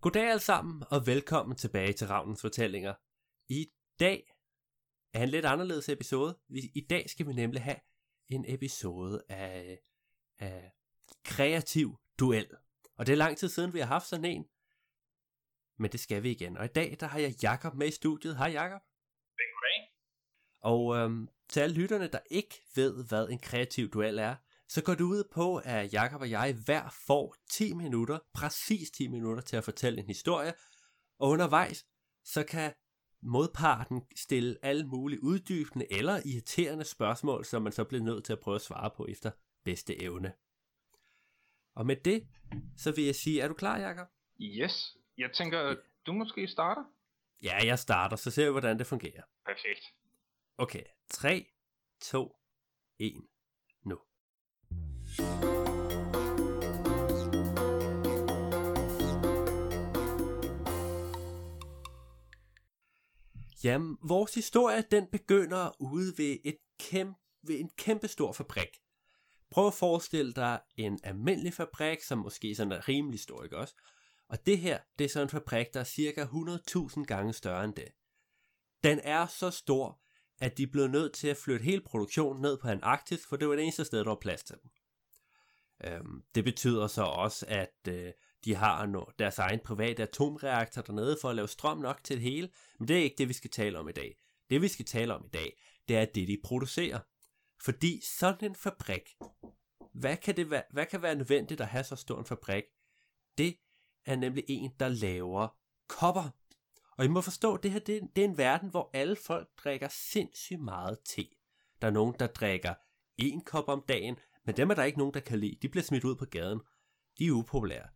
Goddag alle sammen, og velkommen tilbage til Ravnens Fortællinger. I dag er en lidt anderledes episode. I dag skal vi nemlig have en episode af, af kreativ duel. Og det er lang tid siden, vi har haft sådan en. Men det skal vi igen. Og i dag, der har jeg Jakob med i studiet. Hej Jakob. Hej. Og øhm, til alle lytterne, der ikke ved, hvad en kreativ duel er, så går det ud på, at Jakob og jeg hver får 10 minutter, præcis 10 minutter til at fortælle en historie, og undervejs, så kan modparten stille alle mulige uddybende eller irriterende spørgsmål, som man så bliver nødt til at prøve at svare på efter bedste evne. Og med det, så vil jeg sige, er du klar, Jakob? Yes. Jeg tænker, du måske starter? Ja, jeg starter, så ser vi, hvordan det fungerer. Perfekt. Okay, 3, 2, 1, nu. Jamen, vores historie, den begynder ude ved, et kæmpe, ved en kæmpe stor fabrik. Prøv at forestille dig en almindelig fabrik, som måske sådan er rimelig stor, ikke også? Og det her, det er sådan en fabrik, der er cirka 100.000 gange større end det. Den er så stor, at de blev nødt til at flytte hele produktionen ned på Antarktis, for det var det eneste sted, der var plads til dem. Øhm, det betyder så også, at øh, de har no, deres egen private atomreaktor dernede for at lave strøm nok til det hele, men det er ikke det, vi skal tale om i dag. Det, vi skal tale om i dag, det er det, de producerer. Fordi sådan en fabrik, hvad kan, det være, hvad kan være nødvendigt at have så stor en fabrik? Det er nemlig en, der laver kopper. Og I må forstå, det her det, det er en verden, hvor alle folk drikker sindssygt meget te. Der er nogen, der drikker en kop om dagen, men dem er der ikke nogen, der kan lide. De bliver smidt ud på gaden. De er upopulære.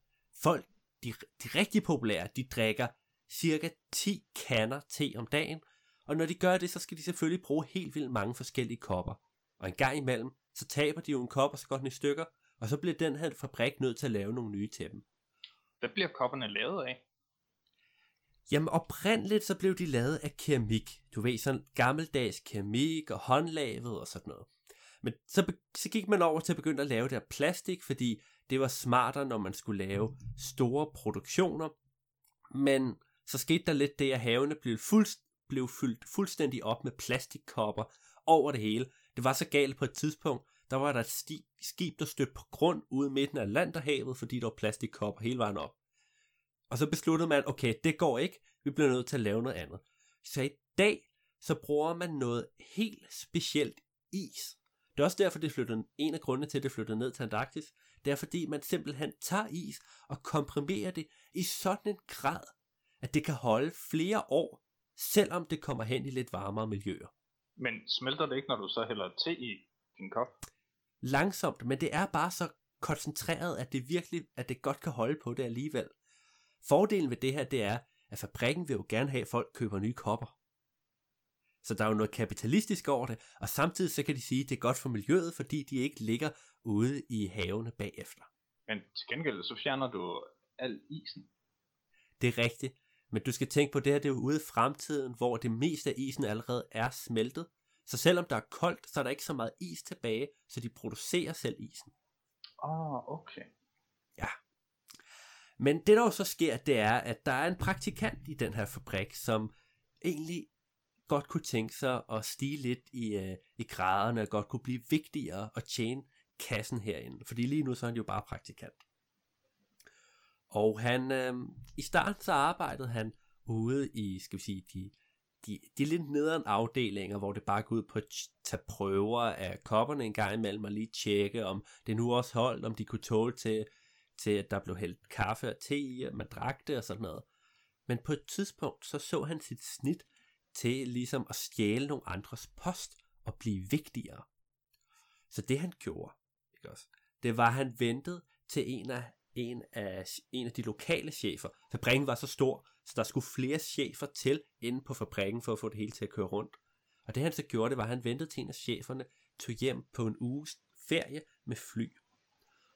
Folk, de, de rigtig populære, de drikker cirka 10 kander te om dagen, og når de gør det, så skal de selvfølgelig bruge helt vildt mange forskellige kopper. Og en gang imellem, så taber de jo en kop, og så går den i stykker, og så bliver den her fabrik nødt til at lave nogle nye til dem. Hvad bliver kopperne lavet af? Jamen oprindeligt så blev de lavet af keramik. Du ved, sådan gammeldags keramik og håndlavet og sådan noget. Men så, så gik man over til at begynde at lave det af plastik, fordi det var smartere, når man skulle lave store produktioner. Men så skete der lidt det, at havene blev, fuldst, blev fyldt fuldstændig op med plastikkopper over det hele. Det var så galt på et tidspunkt, der var der et sti, skib, der stødte på grund ude midten af Atlanterhavet, fordi der var plastikkopper hele vejen op. Og så besluttede man, okay, det går ikke, vi bliver nødt til at lave noget andet. Så i dag, så bruger man noget helt specielt is. Det er også derfor, det flyttede, en af grundene til, at det flyttede ned til Antarktis, det er fordi, man simpelthen tager is og komprimerer det i sådan en grad, at det kan holde flere år, selvom det kommer hen i lidt varmere miljøer. Men smelter det ikke, når du så hælder te i din kop? Langsomt, men det er bare så koncentreret, at det virkelig, at det godt kan holde på det alligevel. Fordelen ved det her, det er, at fabrikken vil jo gerne have, at folk køber nye kopper. Så der er jo noget kapitalistisk over det, og samtidig så kan de sige, at det er godt for miljøet, fordi de ikke ligger ude i havene bagefter. Men til gengæld så fjerner du al isen. Det er rigtigt, men du skal tænke på det her, det er ude i fremtiden, hvor det meste af isen allerede er smeltet. Så selvom der er koldt, så er der ikke så meget is tilbage, så de producerer selv isen. Åh, oh, okay. Ja. Men det der jo så sker, det er, at der er en praktikant i den her fabrik, som egentlig godt kunne tænke sig at stige lidt i, øh, i graderne, og godt kunne blive vigtigere og tjene kassen herinde. Fordi lige nu så er han jo bare praktikant. Og han, øh, i starten så arbejdede han ude i, skal vi sige, de, de, de lidt nederen afdelinger, hvor det bare går ud på at tage prøver af kopperne en gang imellem, og lige tjekke, om det nu også holdt, om de kunne tåle til, til at der blev hældt kaffe og te i, og man drak det og sådan noget. Men på et tidspunkt, så så han sit snit til ligesom at stjæle nogle andres post og blive vigtigere. Så det han gjorde, ikke også, det var, at han ventede til en af, en af, en af de lokale chefer. Fabrikken var så stor, så der skulle flere chefer til inde på fabrikken for at få det hele til at køre rundt. Og det han så gjorde, det var, at han ventede til en af cheferne tog hjem på en uges ferie med fly.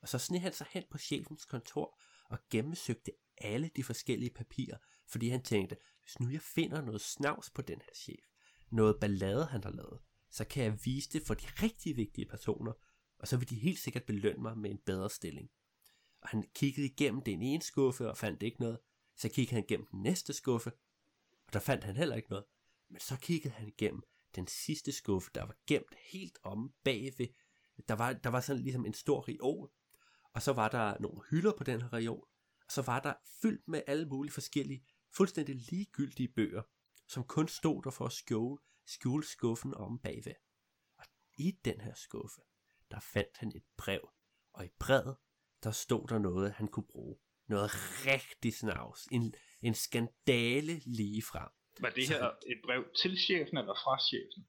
Og så sneg han sig hen på chefens kontor og gennemsøgte alle de forskellige papirer, fordi han tænkte, hvis nu jeg finder noget snavs på den her chef, noget ballade han har lavet, så kan jeg vise det for de rigtig vigtige personer, og så vil de helt sikkert belønne mig med en bedre stilling. Og han kiggede igennem den ene skuffe og fandt ikke noget. Så kiggede han igennem den næste skuffe, og der fandt han heller ikke noget. Men så kiggede han igennem den sidste skuffe, der var gemt helt om bagved. Der var, der var sådan ligesom en stor reol, og så var der nogle hylder på den her reol, og så var der fyldt med alle mulige forskellige, fuldstændig ligegyldige bøger, som kun stod der for at skjule, skjule skuffen om bagved. Og i den her skuffe, der fandt han et brev, og i brevet, der stod der noget, han kunne bruge. Noget rigtig snavs. En, en skandale lige frem. Var det her et brev til chefen eller fra chefen?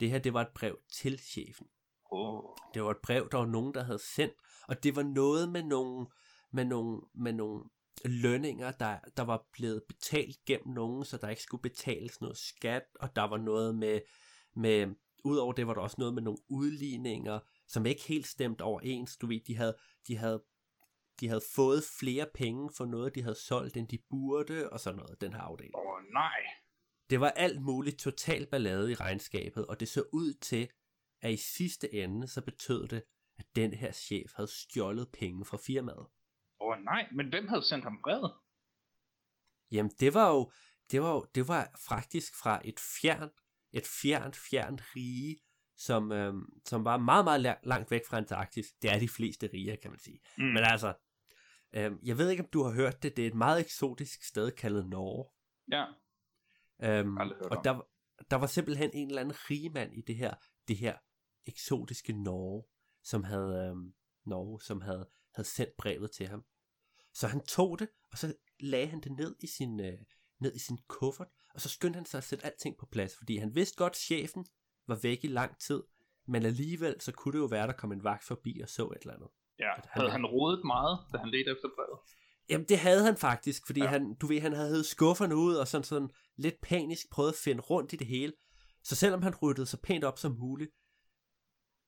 Det her, det var et brev til chefen. Oh. Det var et brev, der var nogen, der havde sendt, og det var noget med nogle, med nogle, med nogle lønninger, der, der var blevet betalt gennem nogen, så der ikke skulle betales noget skat, og der var noget med, med udover det var der også noget med nogle udligninger, som ikke helt stemte overens. Du ved, de havde, de havde, de havde fået flere penge for noget, de havde solgt, end de burde, og sådan noget, den her afdeling. Åh oh, nej. Det var alt muligt total ballade i regnskabet, og det så ud til, at i sidste ende, så betød det, at den her chef havde stjålet penge fra firmaet. Åh oh, nej, men hvem havde sendt ham brevet? Jamen, det var jo, det var jo, det var faktisk fra et fjern, et fjernt, fjernt rige, som, øhm, som var meget, meget langt væk fra Antarktis. Det er de fleste rige, kan man sige. Mm. Men altså, øhm, jeg ved ikke, om du har hørt det, det er et meget eksotisk sted kaldet Norge. Ja. Øhm, og der, der var simpelthen en eller anden rigmand i det her, det her eksotiske Norge, som havde, øhm, Norge, som havde, havde sendt brevet til ham. Så han tog det, og så lagde han det ned i sin, øh, ned i sin kuffert, og så skyndte han sig at sætte alting på plads, fordi han vidste godt, at chefen var væk i lang tid, men alligevel så kunne det jo være, der kom en vagt forbi og så et eller andet. Ja, han, havde han rodet meget, da han ledte efter brevet? Jamen det havde han faktisk, fordi ja. han, du ved, han havde hævet skufferne ud og sådan, sådan lidt panisk prøvet at finde rundt i det hele. Så selvom han ryddede så pænt op som muligt,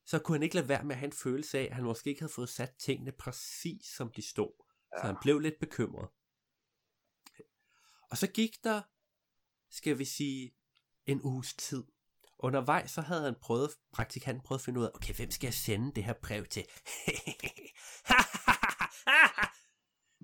så kunne han ikke lade være med at have en følelse af, at han måske ikke havde fået sat tingene præcis som de stod. Ja. Så han blev lidt bekymret. Og så gik der, skal vi sige, en uges tid. Undervejs så havde han prøvet, praktikanten prøvet at finde ud af, okay, hvem skal jeg sende det her brev til?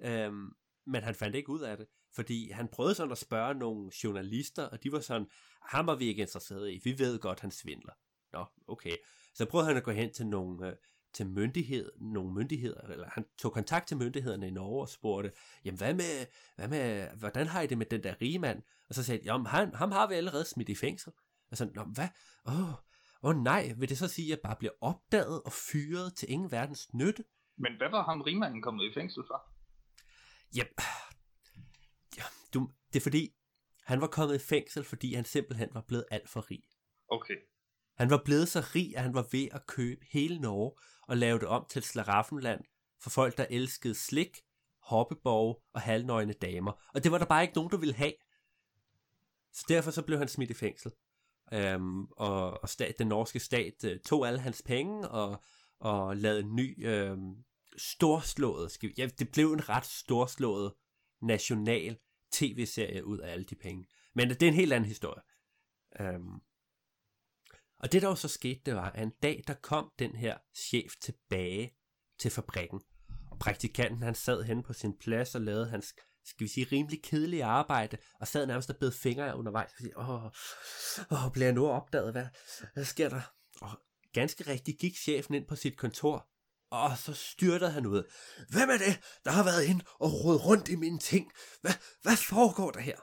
øhm, men han fandt ikke ud af det, fordi han prøvede sådan at spørge nogle journalister, og de var sådan, ham var vi ikke interesseret i, vi ved godt, han svindler. Nå, okay. Så prøvede han at gå hen til nogle, øh, til myndighed, nogle myndigheder, eller han tog kontakt til myndighederne i Norge og spurgte, jamen hvad med, hvad med hvordan har I det med den der rige mand? Og så sagde de, jamen han, ham har vi allerede smidt i fængsel. Og så, Nå, hvad? Åh, oh, oh, nej, vil det så sige, at jeg bare bliver opdaget og fyret til ingen verdens nytte? Men hvad var ham rigmanden kommet i fængsel for? Ja, ja du, det er fordi, han var kommet i fængsel, fordi han simpelthen var blevet alt for rig. Okay. Han var blevet så rig, at han var ved at købe hele Norge og lave det om til slaraffenland for folk, der elskede slik, hoppeborg og halvnøgne damer. Og det var der bare ikke nogen, der ville have. Så derfor så blev han smidt i fængsel. Øhm, og og stat, den norske stat øh, tog alle hans penge og, og lavede en ny øh, storslået, skal vi, ja, det blev en ret storslået national tv-serie ud af alle de penge. Men det er en helt anden historie. Øhm, og det der jo så skete, det var, at en dag, der kom den her chef tilbage til fabrikken. Og praktikanten, han sad henne på sin plads og lavede hans, skal vi sige, rimelig kedelige arbejde, og sad nærmest og bed fingre undervejs, og sige, åh, åh, bliver jeg nu opdaget, hvad, hvad sker der? Og ganske rigtigt gik chefen ind på sit kontor, og så styrtede han ud. Hvem er det, der har været ind og rodet rundt i mine ting? Hvad, hvad foregår der her?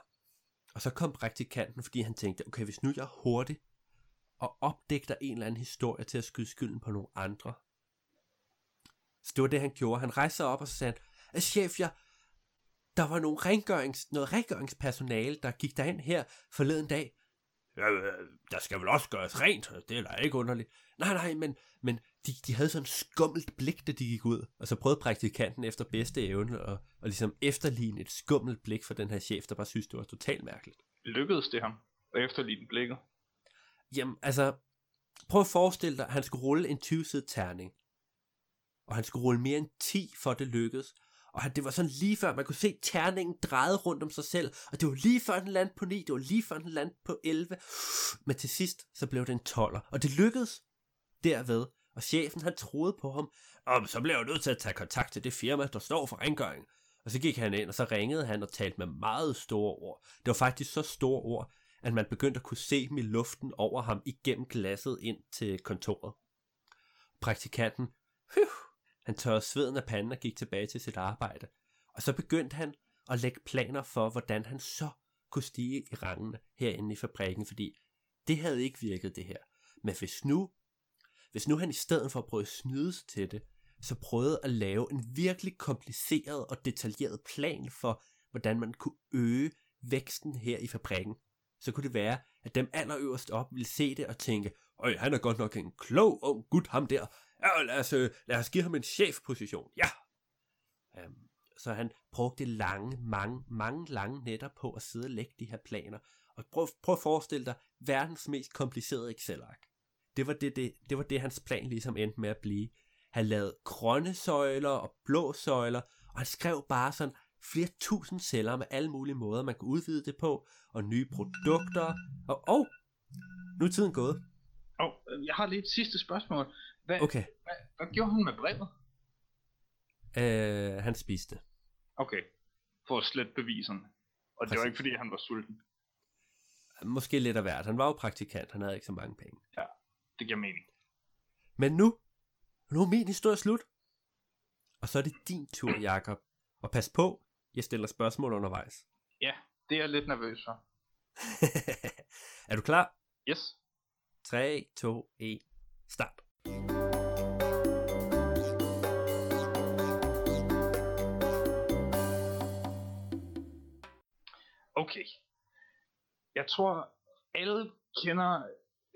Og så kom praktikanten, fordi han tænkte, okay, hvis nu jeg hurtigt og opdægter en eller anden historie til at skyde skylden på nogle andre. Så det var det, han gjorde. Han rejste sig op og sagde, at øh, chef, jeg, der var nogle rengørings, noget rengøringspersonale, der gik derind her forleden dag. Ja, øh, der skal vel også gøres rent, øh, det er da ikke underligt. Nej, nej, men, men de, de havde sådan en skummelt blik, da de gik ud. Og så prøvede praktikanten efter bedste evne at, og ligesom efterligne et skummelt blik for den her chef, der bare synes, det var totalt mærkeligt. Lykkedes det ham at efterligne blikket? Jamen, altså, prøv at forestille dig, at han skulle rulle en 20-sidet terning. Og han skulle rulle mere end 10, for det lykkedes. Og han, det var sådan lige før, man kunne se terningen drejede rundt om sig selv. Og det var lige før den landede på 9, det var lige før den landede på 11. Men til sidst, så blev det en 12'er. Og det lykkedes derved. Og chefen, han troede på ham. Og så blev jeg nødt til at tage kontakt til det firma, der står for rengøring. Og så gik han ind, og så ringede han og talte med meget store ord. Det var faktisk så store ord, at man begyndte at kunne se dem i luften over ham igennem glasset ind til kontoret. Praktikanten, phew, han tørrede sveden af panden og gik tilbage til sit arbejde. Og så begyndte han at lægge planer for, hvordan han så kunne stige i rangene herinde i fabrikken, fordi det havde ikke virket det her. Men hvis nu, hvis nu han i stedet for at prøve at snyde sig til det, så prøvede at lave en virkelig kompliceret og detaljeret plan for, hvordan man kunne øge væksten her i fabrikken, så kunne det være, at dem allerøverst op ville se det og tænke, Øj, han er godt nok en klog ung gut, ham der. Ja, lad os, øh, lad os give ham en chefposition. Ja. Um, så han brugte lange, mange, mange lange nætter på at sidde og lægge de her planer. Og prøv, prøv at forestille dig verdens mest komplicerede Excel-ark. Det var det, det, det var det, hans plan ligesom endte med at blive. Han lavede grønne søjler og blå søjler, og han skrev bare sådan flere tusind celler med alle mulige måder, man kunne udvide det på, og nye produkter. Og, og nu er tiden gået. Og oh, jeg har lige et sidste spørgsmål. Hvad, Okay, hvad, hvad gjorde han med brevet? øh, han spiste. Okay, for at slette beviserne. Og det var Præcis. ikke fordi, han var sulten. Måske lidt af hvert. Han var jo praktikant, han havde ikke så mange penge. Det giver mening. Men nu, nu er min historie slut. Og så er det din tur, Jakob. Og pas på, jeg stiller spørgsmål undervejs. Ja, det er jeg lidt nervøs for. er du klar? Yes. 3, 2, 1, start. Okay. Jeg tror, alle kender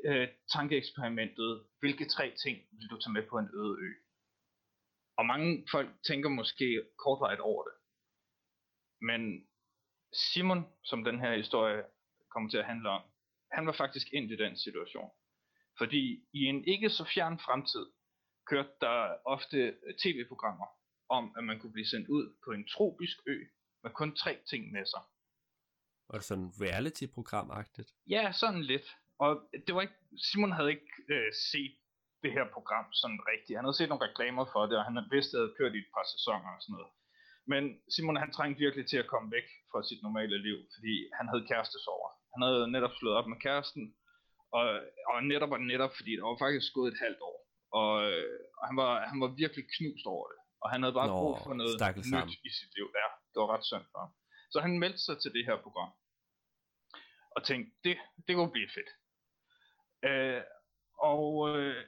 øh, tankeeksperimentet. Hvilke tre ting vil du tage med på en øde ø? Og mange folk tænker måske kortvarigt over det. Men Simon, som den her historie kommer til at handle om, han var faktisk ind i den situation. Fordi i en ikke så fjern fremtid kørte der ofte tv-programmer om, at man kunne blive sendt ud på en tropisk ø med kun tre ting med sig. Var det sådan reality-program-agtigt? Ja, sådan lidt. Og det var ikke, Simon havde ikke øh, set det her program sådan rigtigt. Han havde set nogle reklamer for det, og han vidste, at det havde kørt i et par sæsoner og sådan noget. Men Simon han trængte virkelig til at komme væk fra sit normale liv, fordi han havde kærestesover. Han havde netop slået op med kæresten, og, og netop og netop, fordi der var faktisk gået et halvt år. Og, og han, var, han var virkelig knust over det. Og han havde bare Nå, brug for noget nyt i sit liv. Ja, det var ret synd for ham. Så han meldte sig til det her program. Og tænkte, det, det kunne blive fedt. Øh, og øh,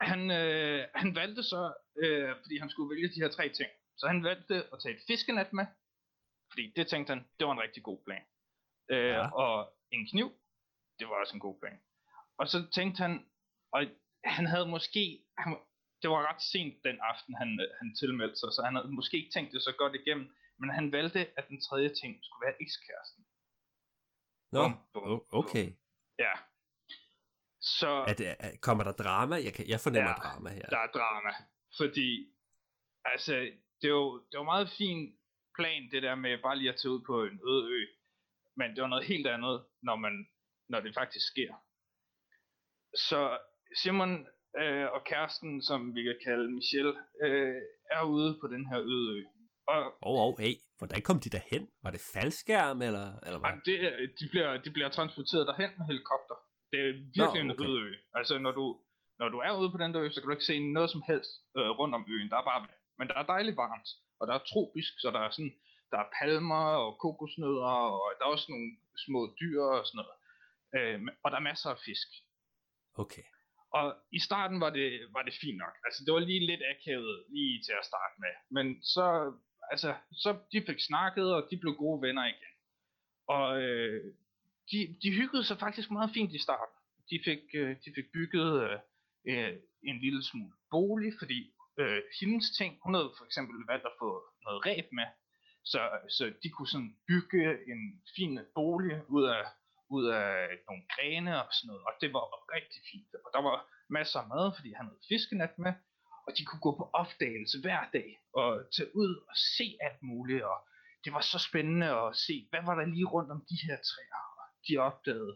han, øh, han valgte så, øh, fordi han skulle vælge de her tre ting, så han valgte at tage et fiskenet med, fordi det tænkte han, det var en rigtig god plan. Øh, Ja. Og en kniv, det var også en god plan. Og så tænkte han, og han havde måske, han, det var ret sent den aften, han, han tilmeldte sig, så han havde måske ikke tænkt det så godt igennem, men han valgte, at den tredje ting skulle være ekskæresten. Nå, Bum, bum, okay. Ja. Så Er det, er, kommer der drama? Jeg, kan, jeg fornemmer Ja, drama her. der er drama. Fordi, altså, det er jo, det jo meget fin plan, det der med bare lige at tage ud på en øde ø. Men det var noget helt andet, når, man, når det faktisk sker. Så Simon øh, og kæresten, som vi kan kalde Michelle, øh, er ude på den her øde ø. Og oh, oh, hey, hvordan kom de derhen? Var det faldskærm, eller, eller hvad? Ej, det, de, bliver, de bliver transporteret derhen med helikopter. Det er virkelig Nå, en okay. øde ø. Altså, når du, når du er ude på den der ø, så kan du ikke se noget som helst øh, rundt om øen. Der er bare vand. Men der er dejligt varmt, og der er tropisk, så der er sådan, der er palmer og kokosnødder, og der er også nogle små dyr og sådan noget. Øh, og der er masser af fisk. Okay. Og i starten var det, var det fint nok. Altså, det var lige lidt akavet lige til at starte med. Men så, altså, så de fik snakket, og de blev gode venner igen. Og øh, de, de hyggede sig faktisk meget fint i starten. De fik, øh, de fik bygget øh, øh, en lille smule bolig, fordi øh, hendes ting, hun havde for eksempel valgt at få noget ræb med, så, så de kunne sådan bygge en fin bolig ud af, ud af nogle grene og sådan noget, og det var rigtig fint. Og der var masser af mad, fordi han havde fiskenet med, og de kunne gå på opdagelse hver dag, og tage ud og se alt muligt, og det var så spændende at se, hvad var der lige rundt om de her træer, og de opdagede,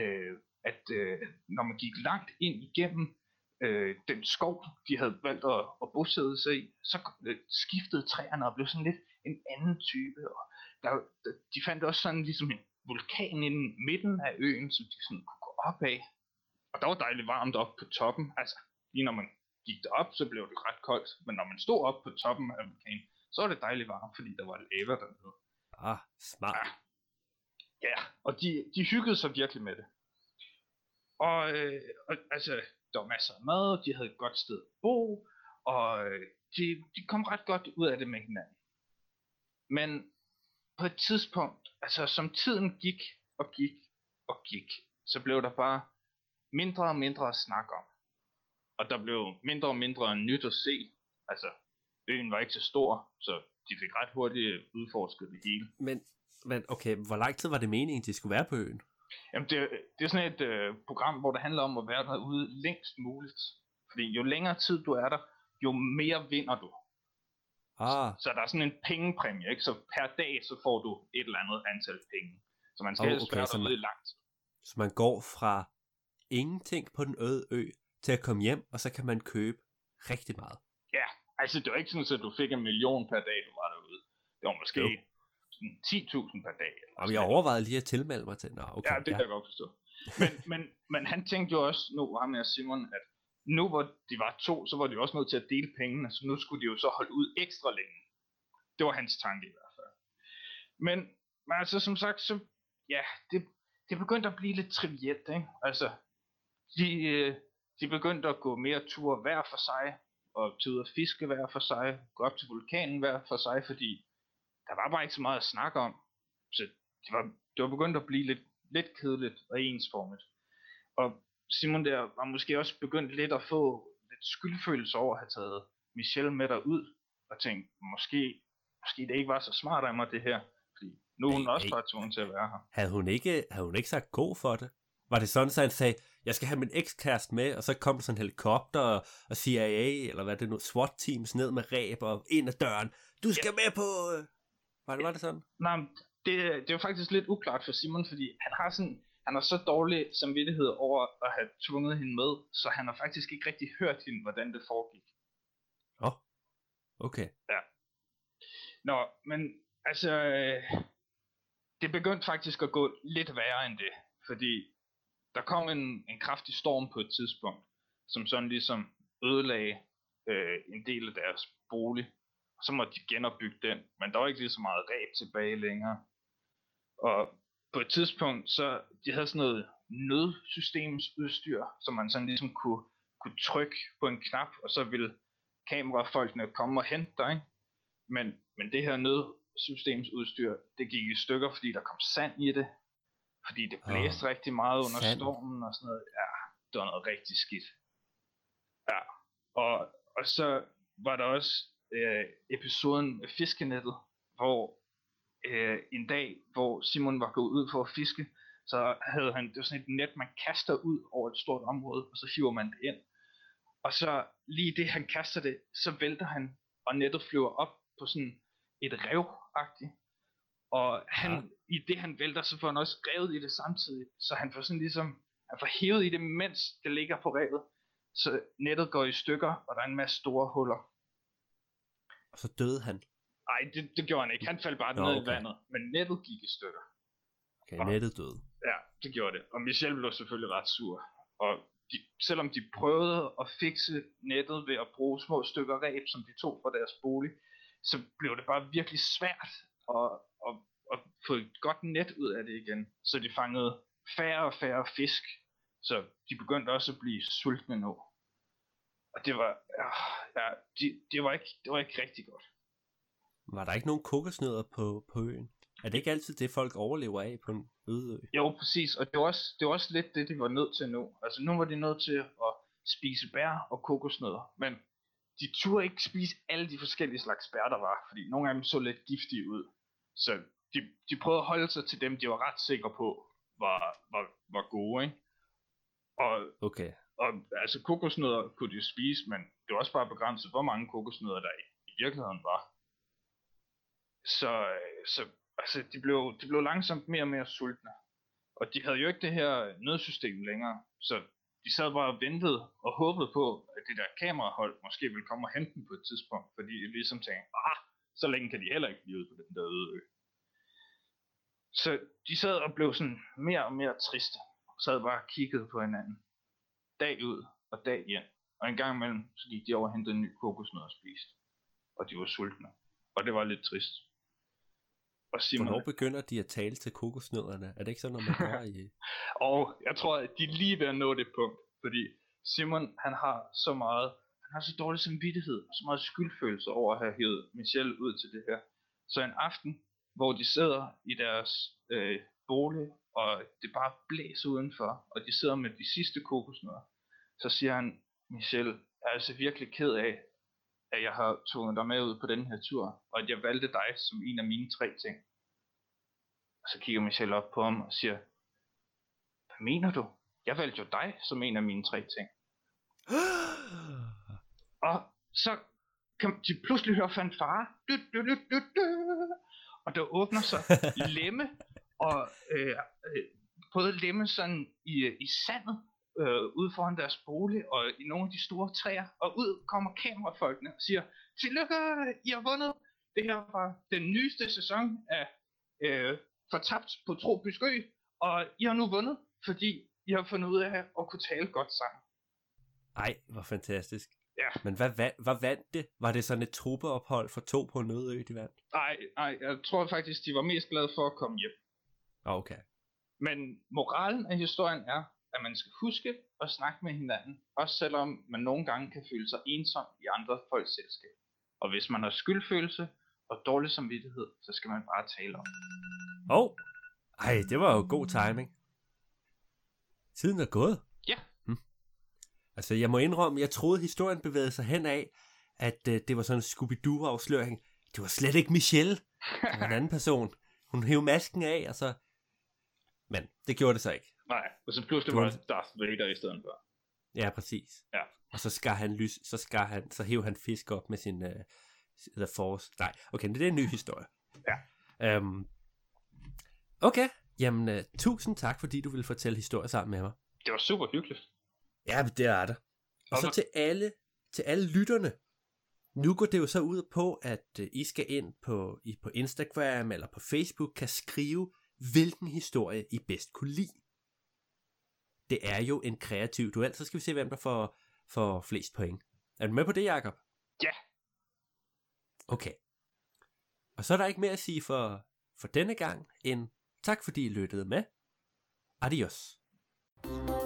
øh, at øh, når man gik langt ind igennem øh, den skov, de havde valgt at, at bosæde sig i, så øh, skiftede træerne og blev sådan lidt en anden type. Og der, der, de fandt også sådan ligesom en vulkan i midten af øen, som de sådan kunne gå op af. Og der var dejligt varmt op på toppen. Altså, lige når man gik derop, så blev det ret koldt. Men når man stod op på toppen af vulkanen, så var det dejligt varmt, fordi der var lava dernede. Ah, smart. Ja, ja og de, de hyggede sig virkelig med det. Og, øh, og altså, der var masser af mad, de havde et godt sted at bo, og øh, de, de kom ret godt ud af det med hinanden. Men på et tidspunkt, altså som tiden gik og gik og gik, så blev der bare mindre og mindre at snakke om. Og der blev mindre og mindre nyt at se. Altså, øen var ikke så stor, så de fik ret hurtigt udforsket det hele. Men, men okay, hvor lang tid var det meningen, de skulle være på øen? Jamen, det, det er sådan et øh, program, hvor det handler om at være derude længst muligt. Fordi jo længere tid du er der, jo mere vinder du. Ah, Så der er sådan en pengepræmie, ikke? Så per dag, så får du et eller andet antal penge. Så man skal Oh, okay, være så derude man- i lang tid. så man går fra ingenting på den øde ø til at komme hjem, og så kan man købe rigtig meget. Ja, altså det var ikke sådan, at du fik en million per dag, du var derude. Det var måske Jo. Sådan 10.000 per dag. Sådan jeg overvejede lige at tilmelde mig til. Nå, okay. Ja, det kan jeg godt forstå. Men, men, men han tænkte jo også, nu var med Simon, at nu hvor de var to, så var de jo også nødt til at dele pengene, så nu skulle de jo så holde ud ekstra længe. Det var hans tanke i hvert fald. Men, men altså som sagt, så ja, det, det begyndte at blive lidt trivielt, ikke? Altså, de, øh, de begyndte at gå mere ture hver for sig, og til ud at fiske hver for sig, gå op til vulkanen hver for sig, fordi der var bare ikke så meget at snakke om. Så det var, det var begyndt at blive lidt, lidt kedeligt og ensformigt. Og Simon der var måske også begyndt lidt at få lidt skyldfølelse over at have taget Michelle med derud, og tænkt, måske, måske det ikke var så smart af mig det her, fordi nu er hun Hey, også bare tvunget til at være her. Havde hun ikke, havde hun ikke sagt god for det? Var det sådan, at han sagde, jeg skal have min ekskæreste med, og så kom sådan en helikopter og, og CIA, eller hvad det nu, SWAT-teams ned med ræb og ind ad døren. Du skal med på... øh." Var det, var det sådan? Nej, det, det jo faktisk lidt uklart for Simon, fordi han har sådan, han har så dårlig samvittighed over at have tvunget hende med, så han har faktisk ikke rigtig hørt hende, hvordan det foregik. Åh, oh, okay. Nå, men altså, det begyndte faktisk at gå lidt værre end det, fordi der kom en, en kraftig storm på et tidspunkt, som sådan ligesom ødelagde øh, en del af deres bolig. Og så måtte de genopbygge den, men der var ikke lige så meget ræb tilbage længere. Og på et tidspunkt, så de havde sådan noget nødsystemsudstyr, som man sådan ligesom kunne, kunne trykke på en knap, og så ville kamerafolkene komme og hente dig. ikke? Men, men det her nødsystemsudstyr, det gik i stykker, fordi der kom sand i det. Fordi det blæste Åh, rigtig meget under sand. stormen og sådan noget. Ja, det var noget rigtig skidt. Ja, og, og så var der også øh, episoden fiskenettet, hvor øh, en dag, hvor Simon var gået ud for at fiske, så havde han, det var sådan et net, man kaster ud over et stort område, og så hiver man det ind. Og så lige det, han kaster det, så vælter han, og nettet flyver op på sådan et rev -agtigt. Og han, Ja. ja. i det han vælter, så får han også revet i det samtidig. Så han får sådan ligesom, han får hævet i det, mens det ligger på revet. Så nettet går i stykker, og der er en masse store huller. Og så døde han. Nej, det, det gjorde han ikke. Han faldt bare Nå, ned okay. i vandet. Men nettet gik i stykker. Okay, Nå. nettet døde. Ja, det gjorde det. Og Michelle blev selvfølgelig ret sur. Og de, selvom de prøvede at fikse nettet ved at bruge små stykker ræb, som de tog fra deres bolig, så blev det bare virkelig svært at, at, at få et godt net ud af det igen. Så de fangede færre og færre fisk. Så de begyndte også at blive sultne nu. Og det var, ja, ja de, det, var ikke, det var ikke rigtig godt. Var der ikke nogen kokosnødder på, på øen? Er det ikke altid det, folk overlever af på en øde ø? Jo, præcis. Og det var, også, det var også lidt det, de var nødt til nu. Altså nu var de nødt til at spise bær og kokosnødder. Men de turde ikke spise alle de forskellige slags bær, der var. Fordi nogle af dem så lidt giftige ud. Så de, de prøvede at holde sig til dem, de var ret sikre på, var, var, var gode. Ikke? Og, Okay og altså kokosnødder kunne de spise, men det var også bare begrænset, hvor mange kokosnødder der i, i virkeligheden var. Så, øh, så altså, de, blev, de blev langsomt mere og mere sultne. Og de havde jo ikke det her nødsystem længere, så de sad bare og ventede og håbede på, at det der kamerahold måske ville komme og hente dem på et tidspunkt, fordi de ligesom tænkte, ah, så længe kan de heller ikke blive ude på den der øde ø. Så de sad og blev sådan mere og mere triste, og sad bare og kiggede på hinanden, dag ud og dag hjem. Og en gang imellem, så gik de over og hentede en ny kokosnød og spiste. Og de var sultne. Og det var lidt trist. Og Simon... Hvornår begynder de at tale til kokosnødderne? Er det ikke sådan, når man hører i... og jeg tror, at de er lige ved at nå det punkt. Fordi Simon, han har så meget... Han har så dårlig samvittighed og så meget skyldfølelse over at have hævet Michelle ud til det her. Så en aften, hvor de sidder i deres øh, bolig, og det bare blæser udenfor, og de sidder med de sidste kokosnødder, så siger han, Michelle, jeg er altså virkelig ked af, at jeg har tvunget dig med ud på den her tur, og at jeg valgte dig som en af mine tre ting. Og så kigger Michelle op på ham og siger, hvad mener du? Jeg valgte jo dig som en af mine tre ting. og så kan de pludselig høre fanfare. Du, du, du, du, du. Og der åbner sig lemme, og øh, øh, lemme sådan i, i sandet, øh, ude foran deres bolig og i nogle af de store træer, og ud kommer kamerafolkene og siger, tillykke, I har vundet. Det her var den nyeste sæson af øh, Fortabt på Tropisk Ø, og I har nu vundet, fordi I har fundet ud af at kunne tale godt sammen. Ej, hvor fantastisk. Ja. Men hvad, hvad, hvad vandt det? Var det sådan et truppeophold for to på en øde ø, de vandt? Nej, nej, jeg tror faktisk, de var mest glade for at komme hjem. Okay. Men moralen af historien er, at man skal huske at snakke med hinanden, også selvom man nogle gange kan føle sig ensom i andre folks selskab. Og hvis man har skyldfølelse og dårlig samvittighed, så skal man bare tale om det. Åh, oh. ej, det var jo god timing. Tiden er gået. Ja. Hm. Altså, jeg må indrømme, jeg troede, historien bevægede sig hen af, at uh, det var sådan en Scooby-Doo-afsløring. Det var slet ikke Michelle. Det var en anden person. Hun hævde masken af, og så... Men det gjorde det så ikke. Nej, og så pludselig var det Darth Vader i stedet for. Ja, præcis. Ja. Og så skar han lys, så skar han, så hæv han fisk op med sin uh, The Force. Nej, okay, det er en ny historie. Ja. Um, okay, jamen uh, tusind tak, fordi du ville fortælle historier sammen med mig. Det var super hyggeligt. Ja, det er det. Og så til alle, til alle lytterne. Nu går det jo så ud på, at uh, I skal ind på, I på Instagram eller på Facebook, kan skrive, hvilken historie I bedst kunne lide det er jo en kreativ duel, så skal vi se, hvem der får, får flest point. Er du med på det, Jacob? Ja. Okay. Og så er der ikke mere at sige for, for denne gang, end tak fordi I lyttede med. Adios. thank you